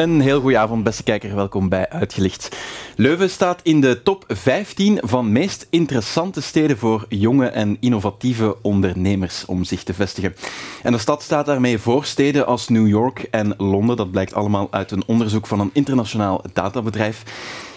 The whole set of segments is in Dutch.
Een heel goede avond, beste kijker. Welkom bij Uitgelicht. Leuven staat in de top 15 van meest interessante steden voor jonge en innovatieve ondernemers om zich te vestigen. En de stad staat daarmee voor steden als New York en Londen. Dat blijkt allemaal uit een onderzoek van een internationaal databedrijf.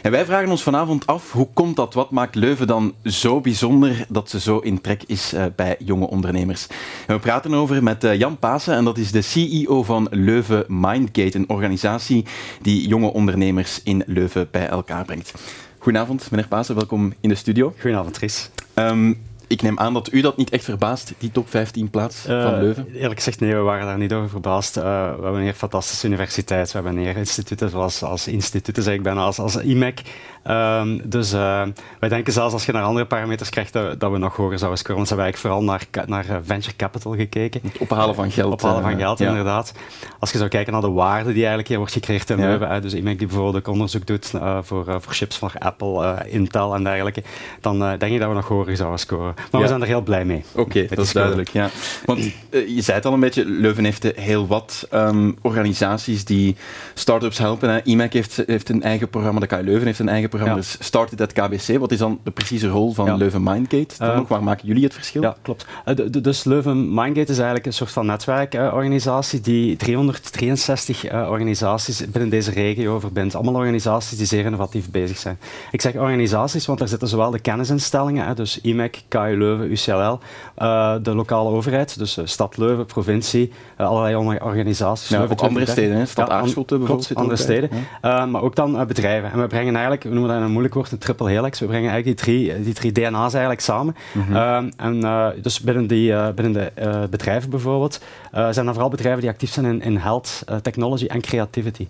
En wij vragen ons vanavond af, hoe komt dat? Wat maakt Leuven dan zo bijzonder dat ze zo in trek is uh, bij jonge ondernemers? En we praten over met uh, Jan Pasen, en dat is de CEO van Leuven Mindgate, een organisatie die jonge ondernemers in Leuven bij elkaar brengt. Goedenavond, meneer Pasen, welkom in de studio. Goedenavond, Chris. Um, ik neem aan dat u dat niet echt verbaast, die top 15 plaats uh, van Leuven? Eerlijk gezegd, nee, we waren daar niet over verbaasd. Uh, we hebben een fantastische universiteit, we hebben een instituten, zoals als instituten zeg ik bijna, als, als IMEC. Um, dus uh, wij denken zelfs als je naar andere parameters krijgt, dat, dat we nog hoger zouden scoren. Want ze hebben eigenlijk vooral naar, naar venture capital gekeken. Het ophalen van geld. ophalen van geld, ja. inderdaad. Als je zou kijken naar de waarde die eigenlijk hier wordt gecreëerd in ja. Leuven, dus IMEC die bijvoorbeeld ook onderzoek doet voor, voor chips van Apple, Intel en dergelijke, dan denk ik dat we nog hoger zouden scoren. Maar we zijn er heel blij mee. Oké, okay, dat is duidelijk. Ja. Want uh, je zei het al een beetje, Leuven heeft heel wat um, organisaties die start-ups helpen. Hè. IMEC heeft, heeft een eigen programma, de KU Leuven heeft een eigen programma, ja. dus Started at KBC. Wat is dan de precieze rol van ja. Leuven Mindgate? Dan uh, ook, waar maken jullie het verschil? Ja, klopt. Uh, de, de, dus Leuven Mindgate is eigenlijk een soort van netwerkorganisatie die 363 organisaties binnen deze regio verbindt. Allemaal organisaties die zeer innovatief bezig zijn. Ik zeg organisaties, want daar zitten zowel de kennisinstellingen, hè, dus IMEC, KU Leuven, UCLL, uh, de lokale overheid, dus uh, Stad Leuven, provincie, uh, allerlei organisaties. Ja, ook andere steden, hè? Stad ja, bijvoorbeeld. andere steden, ja. maar ook dan bedrijven. En we brengen eigenlijk, we noemen dat een moeilijk woord, een triple helix. We brengen eigenlijk die drie, die drie DNA's eigenlijk samen. Mm -hmm. en dus binnen, die, binnen de bedrijven bijvoorbeeld, zijn er vooral bedrijven die actief zijn in, in health, technology en creativity.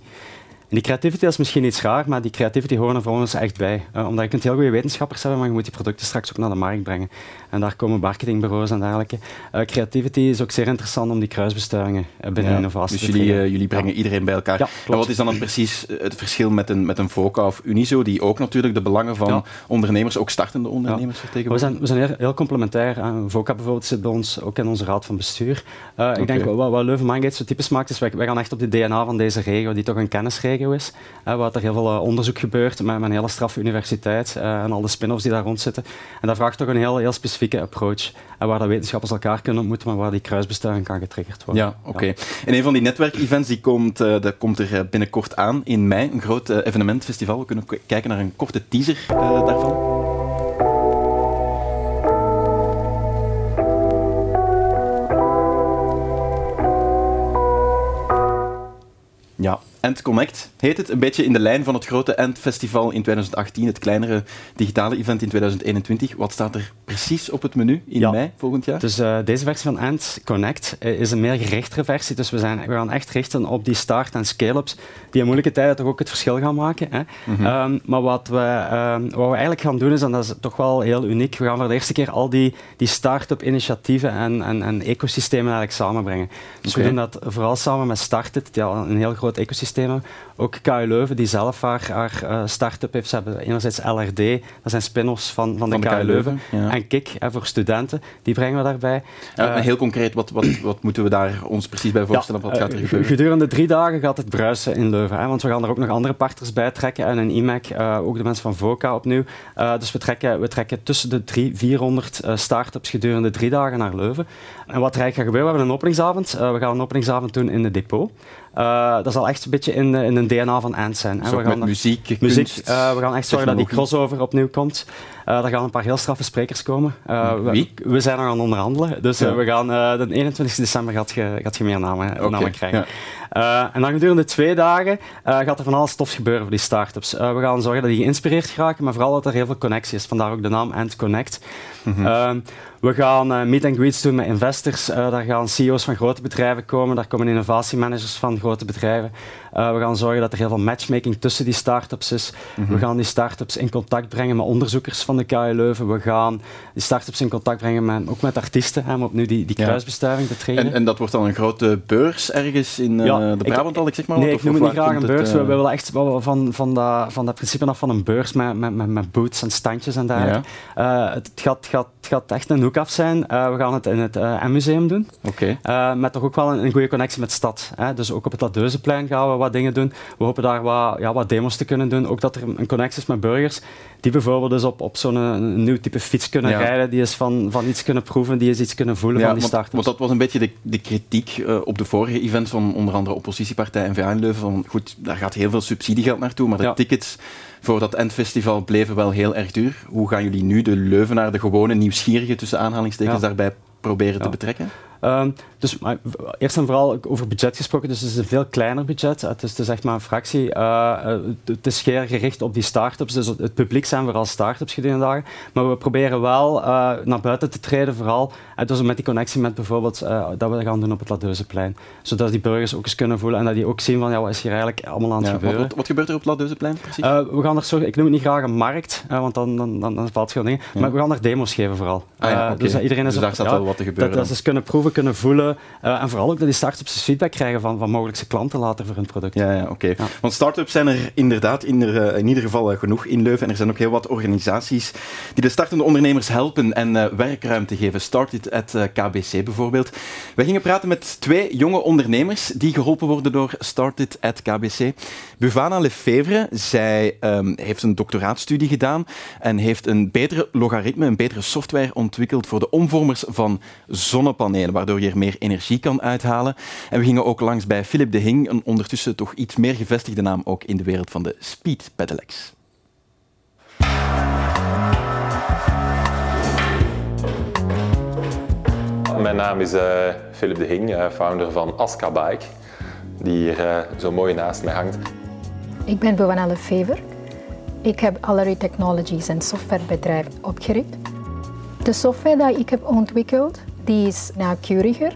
En die creativity is misschien iets raar, maar die creativity horen er voor ons echt bij. Uh, omdat je kunt heel goede wetenschappers hebben, maar je moet die producten straks ook naar de markt brengen. En daar komen marketingbureaus en dergelijke. Uh, creativity is ook zeer interessant om die kruisbestuivingen uh, binnen ja, innovatie dus te jullie, uh, jullie brengen ja. iedereen bij elkaar. Ja, en wat is dan, dan precies het verschil met een, met een VOCA of Uniso, die ook natuurlijk de belangen van ondernemers, ook startende ondernemers vertegenwoordigen? We zijn, we zijn heel, heel complementair. VOCA bijvoorbeeld zit bij ons ook in onze raad van bestuur. Okay. Ik denk wat, wat Leuven Mindgate zo typisch maakt, is wij, wij gaan echt op de DNA van deze regio, die toch een kennisregio is. Uh, waar er heel veel uh, onderzoek gebeurt met, met, een hele straffe universiteit uh, en al de spin-offs die daar rond zitten. En dat vraagt toch een heel, heel specifieke approach. En waar de wetenschappers elkaar kunnen ontmoeten, maar waar die kruisbestuiving kan getriggerd worden. Ja, oké. Okay. En een van die netwerkevents die komt, dat komt er binnenkort aan in mei. Een groot evenementfestival. We kunnen kijken naar een korte teaser daarvan. Ja, Ant Connect heet het. Een beetje in de lijn van het grote Ant Festival in 2018, het kleinere digitale event in 2021. Wat staat er precies op het menu in ja. mei volgend jaar? Dus uh, deze versie van Ant Connect uh, is een meer gerichtere versie. Dus we, zijn, we gaan echt richten op die start- en scale-ups die in moeilijke tijden toch ook het verschil gaan maken. Hè. Mm -hmm. um, maar wat we, um, wat we eigenlijk gaan doen is, en dat is toch wel heel uniek, we gaan voor de eerste keer al die, die start-up initiatieven en, en, en ecosystemen eigenlijk samenbrengen. Dus okay. we doen dat vooral samen met Started, die al een heel groot ecosysteem stemmen ook KU Leuven, die zelf haar, haar uh, start-up heeft. Ze hebben enerzijds LRD, dat zijn spin-offs van, van, van de, KU Leuven. Ja. En KIK, hè, voor studenten, die brengen we daarbij. Ja, uh, heel concreet, wat, wat, wat moeten we daar ons precies bij voorstellen? Ja, wat gaat er gebeuren? Gedurende drie dagen gaat het bruisen in Leuven. Hè, want we gaan er ook nog andere partners bij trekken. En in IMEC, uh, ook de mensen van VOCA opnieuw. dus we trekken, we trekken tussen de 300, 400 start-ups gedurende drie dagen naar Leuven. En wat er eigenlijk gaat gebeuren, we hebben een openingsavond. we gaan een openingsavond doen in de depot. Dat zal echt een beetje in, in een DNA van Ant zijn. Hè. We gaan met muziek, muziek uh, we gaan echt zorgen dat die crossover opnieuw komt. Uh, er gaan een paar heel straffe sprekers komen. Wie? We, we, zijn nog aan het onderhandelen. Dus ja. we gaan, de 21 december gaat je, gaat je meer namen, okay. namen krijgen. Ja. en dan gedurende twee dagen gaat er van alles tof gebeuren voor die start-ups. we gaan zorgen dat die geïnspireerd geraken, maar vooral dat er heel veel connectie is. Vandaar ook de naam Ant Connect. Mm -hmm. We gaan meet and greets doen met investors. Daar gaan CEO's van grote bedrijven komen. Daar komen innovatiemanagers van grote bedrijven. Uh, we gaan zorgen dat er heel veel matchmaking tussen die start-ups is. Mm -hmm. We gaan die start-ups in contact brengen met onderzoekers van de KU Leuven. We gaan die start-ups in contact brengen met, ook met artiesten, hè, om opnieuw die, die kruisbestuiving te trainen. En, en, dat wordt dan een grote beurs ergens in ja, de Brabantal, ik zeg maar Nee, wat, ik noem het niet graag een beurs. Het, we, we willen echt van, van, dat, van dat principe af van een beurs met, met, met, met boots en standjes en dergelijke. Ja. het gaat, gaat Het gaat echt een hoek af zijn. we gaan het in het M-museum doen. Oké. met toch ook wel een, een goede connectie met de stad. Hè. Dus ook op het Ladeuzeplein gaan we wat dingen doen. We hopen daar wat, ja, wat demos te kunnen doen. Ook dat er een connectie is met burgers die bijvoorbeeld dus op, op zo'n nieuw type fiets kunnen rijden, die eens van, van iets kunnen proeven, die eens iets kunnen voelen van die start. Want dat was een beetje de, de kritiek uh, op de vorige event van onder andere oppositiepartij in Leuven. Van, goed, daar gaat heel veel subsidiegeld naartoe, maar de tickets voor dat endfestival bleven wel heel erg duur. Hoe gaan jullie nu de Leuvenaar, de gewone nieuwsgierige tussen aanhalingstekens, daarbij proberen te betrekken? Ehm, dus maar, eerst en vooral over budget gesproken, dus het is een veel kleiner budget. Het is, het is echt maar een fractie. Uh, het is meer gericht op die start-ups. Dus het publiek zijn vooral start-ups gedurende dagen. Maar we proberen wel uh, naar buiten te treden, vooral. En dus met die connectie met bijvoorbeeld dat we gaan doen op het Ladeuzeplein. Zodat die burgers ook eens kunnen voelen en dat die ook zien van ja, wat is hier eigenlijk allemaal aan het gebeuren. Wat, wat, gebeurt er op het Ladeuzeplein precies? we gaan er zo, ik noem het niet graag een markt, want dan, dan, dan, dan valt het dingen. Maar we gaan er demo's geven vooral. Ah, ja, dus iedereen is dus daar staat wel wat te gebeuren. Dat, dat ze kunnen proeven, kunnen voelen. Uh, en vooral ook dat die start-ups feedback krijgen van, van mogelijke klanten later voor hun product. Ja, ja oké. Want start-ups zijn er inderdaad in, er, uh, in ieder geval uh, genoeg in Leuven. En er zijn ook heel wat organisaties die de startende ondernemers helpen en werkruimte geven. Started at KBC bijvoorbeeld. We gingen praten met twee jonge ondernemers die geholpen worden door Started at KBC. Buvana Lefevre, zij um, heeft een doctoraatstudie gedaan en heeft een betere logaritme, een betere software ontwikkeld voor de omvormers van zonnepanelen, waardoor je er meer energie kan uithalen. En we gingen ook langs bij Philip de Hing, een ondertussen toch iets meer gevestigde naam ook in de wereld van de speed pedelecs. Mijn naam is uh, Philip de Hing, uh, founder van Aska Bike, die hier uh, zo mooi naast mij hangt. Ik ben Boanelle Lefever. Ik heb Allery Technologies en softwarebedrijf opgericht. De software die ik heb ontwikkeld, die is nauwkeuriger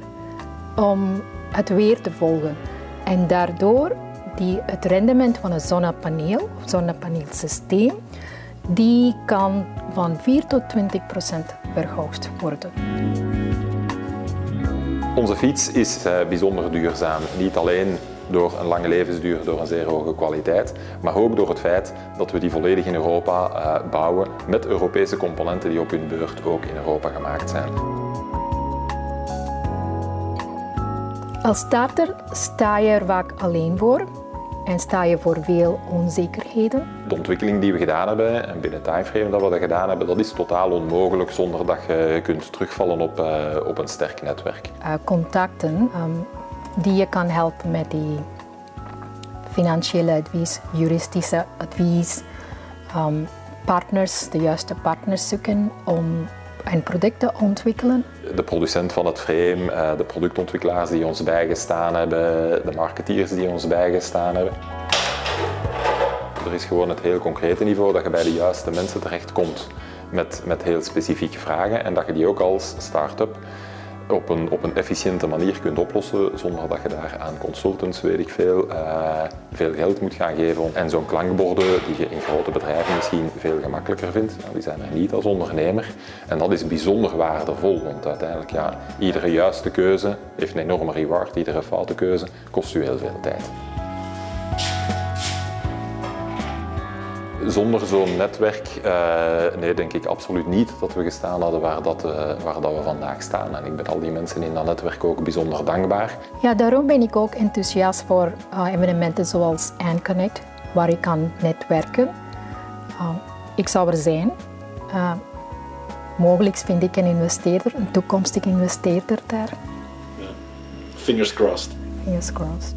om het weer te volgen. En daardoor die, het rendement van een zonnepaneel, zonnepaneelsysteem, die kan van 4 tot 20 procent verhoogd worden. Onze fiets is uh, bijzonder duurzaam. Niet alleen door een lange levensduur, door een zeer hoge kwaliteit, maar ook door het feit dat we die volledig in Europa uh, bouwen met Europese componenten die op hun beurt ook in Europa gemaakt zijn. Als starter sta je er vaak alleen voor en sta je voor veel onzekerheden. De ontwikkeling die we gedaan hebben en binnen timeframe dat we dat gedaan hebben, dat is totaal onmogelijk zonder dat je kunt terugvallen op, uh, op een sterk netwerk. Uh, contacten um, die je kan helpen met die financiële advies, juridische advies, um, partners, de juiste partners zoeken om een product te ontwikkelen. De producent van het frame, eh, de productontwikkelaars die ons bijgestaan hebben, de marketeers die ons bijgestaan hebben. Er is gewoon het heel concrete niveau dat je bij de juiste mensen terechtkomt met, met heel specifieke vragen en dat je die ook als start-up op een, op een efficiënte manier kunt oplossen zonder dat je daar aan consultants, weet ik veel, uh, veel geld moet gaan geven. En zo'n klankborden die je in grote bedrijven misschien veel gemakkelijker vindt, nou, die zijn er niet als ondernemer. En dat is bijzonder waardevol, want uiteindelijk, ja, iedere juiste keuze heeft een enorme reward, iedere foute keuze kost u heel veel tijd. Zonder zo'n netwerk, uh, nee, denk ik absoluut niet dat we gestaan hadden waar, dat, uh, waar dat we vandaag staan. En ik ben al die mensen in dat netwerk ook bijzonder dankbaar. Ja, daarom ben ik ook enthousiast voor uh, evenementen zoals AnConnect, waar ik kan netwerken. ik zou er zijn. mogelijk vind ik een investeerder, een toekomstig investeerder daar. Fingers crossed. Fingers crossed.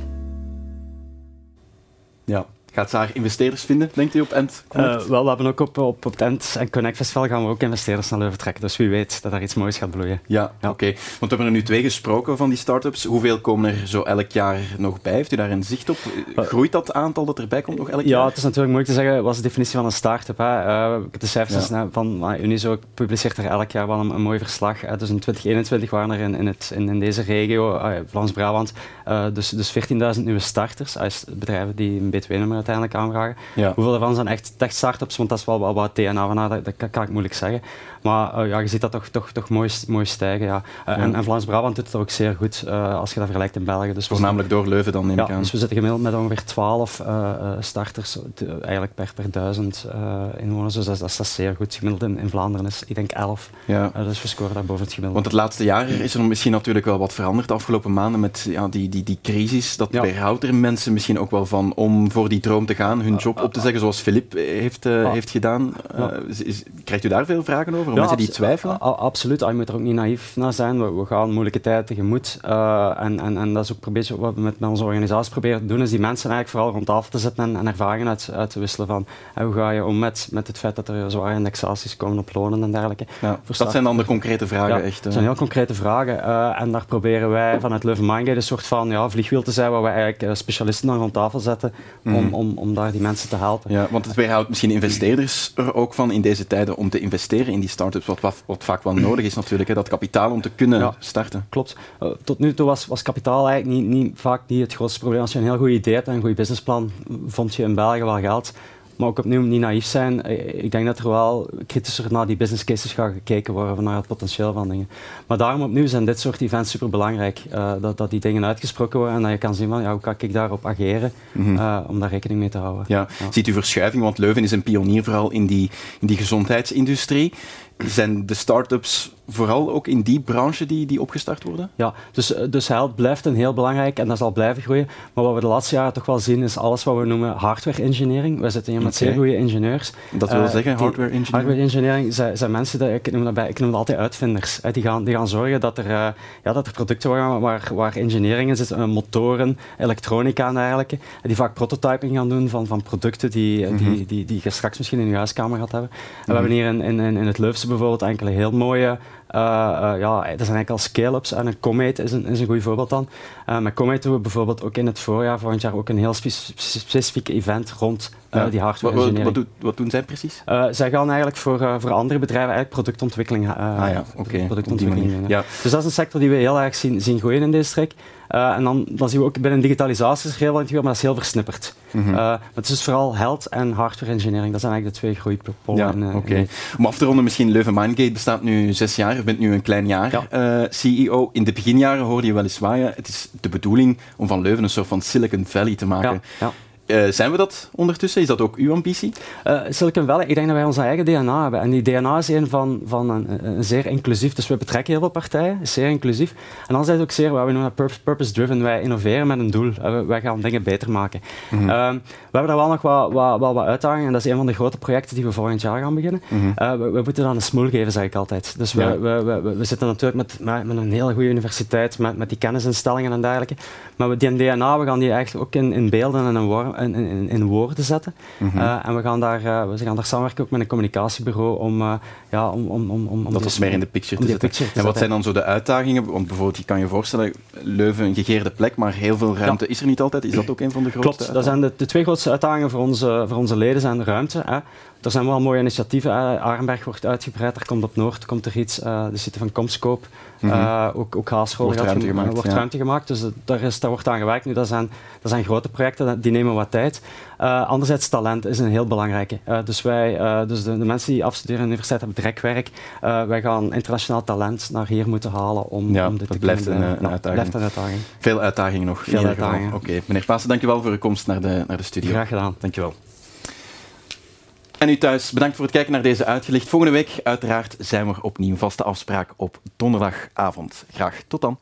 Ja, Gaat daar investeerders vinden, denkt u, op End? Uh, wel, we hebben ook op, op, op het End en Connect Festival gaan we ook investeerders naar Leuven trekken. Dus wie weet dat daar iets moois gaat bloeien. Ja, oké. Want we hebben er nu twee gesproken van die start-ups. Hoeveel komen er zo elk jaar nog bij? Heeft u daar een zicht op? Eh, Groeit dat aantal dat erbij komt nog elk jaar? Ja, het is natuurlijk moeilijk te zeggen. Wat is de definitie van een start-up? Uh, de cijfers ja. van uh, Unizo publiceert er elk jaar wel een, een mooi verslag. dus in 2021 waren er in, in, het, in, in deze regio, Vlaams-Brabant, dus, dus 14.000 nieuwe starters. bedrijven die een B2-nummer uiteindelijk aanvragen. Hoeveel daarvan zijn echt, echt start-ups, want dat is wel wat DNA van dat, dat kan ik moeilijk zeggen. Maar uh, ja, je ziet dat toch, toch, toch mooi, mooi stijgen. Ja. Ja. En, en Vlaams-Brabant doet het ook zeer goed uh, als je dat vergelijkt in België. Dus Voornamelijk door Leuven dan neem ja, ik aan. Dus we zitten gemiddeld met ongeveer 12 starters, eigenlijk per, per duizend inwoners. Dus dat, dat, dat, is zeer goed. Gemiddeld in, in Vlaanderen is, ik denk 11. Ja. dus we scoren daar boven het gemiddelde. Want het laatste jaar is er misschien natuurlijk wel wat veranderd de afgelopen maanden met ja, die, die, die crisis. Dat ja. weerhoudt er mensen misschien ook wel van om voor die droom te gaan, hun job op te zeggen, zoals Filip heeft, heeft gedaan. Is, krijgt u daar veel vragen over? Mensen die twijfelen? absoluut. Je moet er ook niet naïef naar zijn. We, gaan moeilijke tijden tegemoet. En, en, en dat is ook een beetje wat we met, met onze organisatie proberen te doen, is die mensen eigenlijk vooral rond tafel te zetten en, en ervaringen uit, uit, te wisselen van hoe ga je om met, met het feit dat er zware indexaties komen op lonen en dergelijke. Ja, dat zijn dan de concrete vragen echt? Dat zijn heel concrete vragen. En daar proberen wij vanuit Leuven Mindgate een soort van ja, vliegwiel te zijn waar we eigenlijk specialisten dan rond tafel zetten mm. Om, om, daar die mensen te helpen. Ja, want het weerhoudt misschien investeerders er ook van in deze tijden om te investeren in die start-ups, wat, wat, wat vaak wel nodig is natuurlijk, hè, dat kapitaal om te kunnen ja, starten. Klopt. Uh, tot nu toe was, was kapitaal eigenlijk niet, niet, vaak niet het grootste probleem. Als je een heel goed idee hebt en een goed businessplan, vond je in België wel geld. Maar ook opnieuw niet naïef zijn. Eh, ik denk dat er wel kritischer naar die business cases gaat gekeken worden, naar het potentieel van dingen. Maar daarom opnieuw zijn dit soort events super belangrijk. Uh, dat, dat die dingen uitgesproken worden en dat je kan zien van ja, hoe kan ik daarop ageren mm -hmm. uh, om daar rekening mee te houden. Ja. ja. Ziet u verschuiving? Want Leuven is een pionier vooral in die, in die gezondheidsindustrie zijn de start-ups vooral ook in die branche die, die opgestart worden? Ja, dus, dus health blijft een heel belangrijk en dat zal blijven groeien. Maar wat we de laatste jaren toch wel zien is alles wat we noemen hardware engineering. We zitten hier met okay. zeer goede ingenieurs. Dat wil uh, zeggen, hardware engineering? Hardware engineering zijn, zijn mensen, die, ik, noem dat bij, ik noem dat altijd uitvinders. Die gaan, die gaan zorgen dat er, uh, ja, dat er producten worden waar, waar engineering in zit, uh, motoren, elektronica en dergelijke. Die vaak prototyping gaan doen van, van producten die, mm -hmm. die, die, die je straks misschien in je huiskamer gaat hebben. En mm -hmm. we hebben hier in, in, in het Leufse bijvoorbeeld enkele heel mooie ja, er zijn eigenlijk al scale-ups en een Comet is een, is een goed voorbeeld dan. Uh, met Comet doen we bijvoorbeeld ook in het voorjaar volgend jaar ook een heel specifiek event rond ja. die hardware wat, wat, wat, wat, doen zij precies? zij gaan eigenlijk voor, voor andere bedrijven eigenlijk productontwikkeling, ah, ja, okay. productontwikkeling. Ja. Dus dat is een sector die we heel erg zien, zien groeien in deze streek. Uh, en dan, dan zien we ook binnen digitalisatie is heel maar dat is heel versnipperd. Mm -hmm. uh, het is dus vooral health en hardware engineering. Dat zijn eigenlijk de twee groeipolen. Ja, uh, okay. Om af te ronden, misschien Leuven Mindgate bestaat nu zes jaar. Je bent nu een klein jaar ja. CEO. In de beginjaren hoorde je wel eens waaien. Het is de bedoeling om van Leuven een soort van Silicon Valley te maken. Ja. Uh, zijn we dat ondertussen? Is dat ook uw ambitie? Uh, Silicon Valley, ik denk dat wij onze eigen DNA hebben. En die DNA is een van, van een, een, zeer inclusief, dus we betrekken heel veel partijen, is zeer inclusief. En dan is het ook zeer, wat we noemen purpose-driven, wij innoveren met een doel. Uh, wij gaan dingen beter maken. Mm -hmm. we hebben daar wel nog wat, wat, wat, wat uitdagingen en dat is een van de grote projecten die we volgend jaar gaan beginnen. Mm -hmm. we, we, moeten dan een smoel geven, zeg ik altijd. Dus ja. we, we, we, zitten natuurlijk met, met, met, een hele goede universiteit, met, met die kennisinstellingen en dergelijke. Maar we, die DNA, we gaan die echt ook in, in beelden en in worm, in, in, in, woorden zetten. Mm -hmm. uh, en we gaan, daar, uh, we gaan daar samenwerken ook met een communicatiebureau om, uh, ja, om, om, om, om dat is meer in de picture te zetten. Picture te en wat zijn dan zo de uitdagingen? Want bijvoorbeeld, je kan je voorstellen, Leuven een gegeerde plek, maar heel veel ruimte ja. is er niet altijd. Is dat ook een van de grootste Klopt, dat zijn de, de, twee grootste uitdagingen voor onze, voor onze leden zijn de ruimte. Hè. Er zijn wel mooie initiatieven. Arenberg wordt uitgebreid, er komt op Noord komt er iets. Uh, de zitten van Comscope. Mm -hmm. uh, ook, ook wordt, ruimte gemaakt, wordt ja. ruimte gemaakt. Dus daar, is, daar wordt aan gewerkt. Nu, dat, zijn, dat zijn grote projecten, die nemen wat tijd. Uh, anderzijds, talent is een heel belangrijke. dus wij, dus de, de, mensen die afstuderen aan de universiteit hebben direct werk. wij gaan internationaal talent naar hier moeten halen om, ja, om dit dat te blijft kunnen. Een, een, uitdaging. blijft een uitdaging. Veel uitdagingen nog. Veel uitdagingen. Oké, okay. meneer Paasen, dankjewel voor uw komst naar de, naar de studio. Graag gedaan. Dankjewel. En u thuis, bedankt voor het kijken naar deze uitgelicht. Volgende week uiteraard zijn we opnieuw vaste afspraak op donderdagavond. Graag tot dan.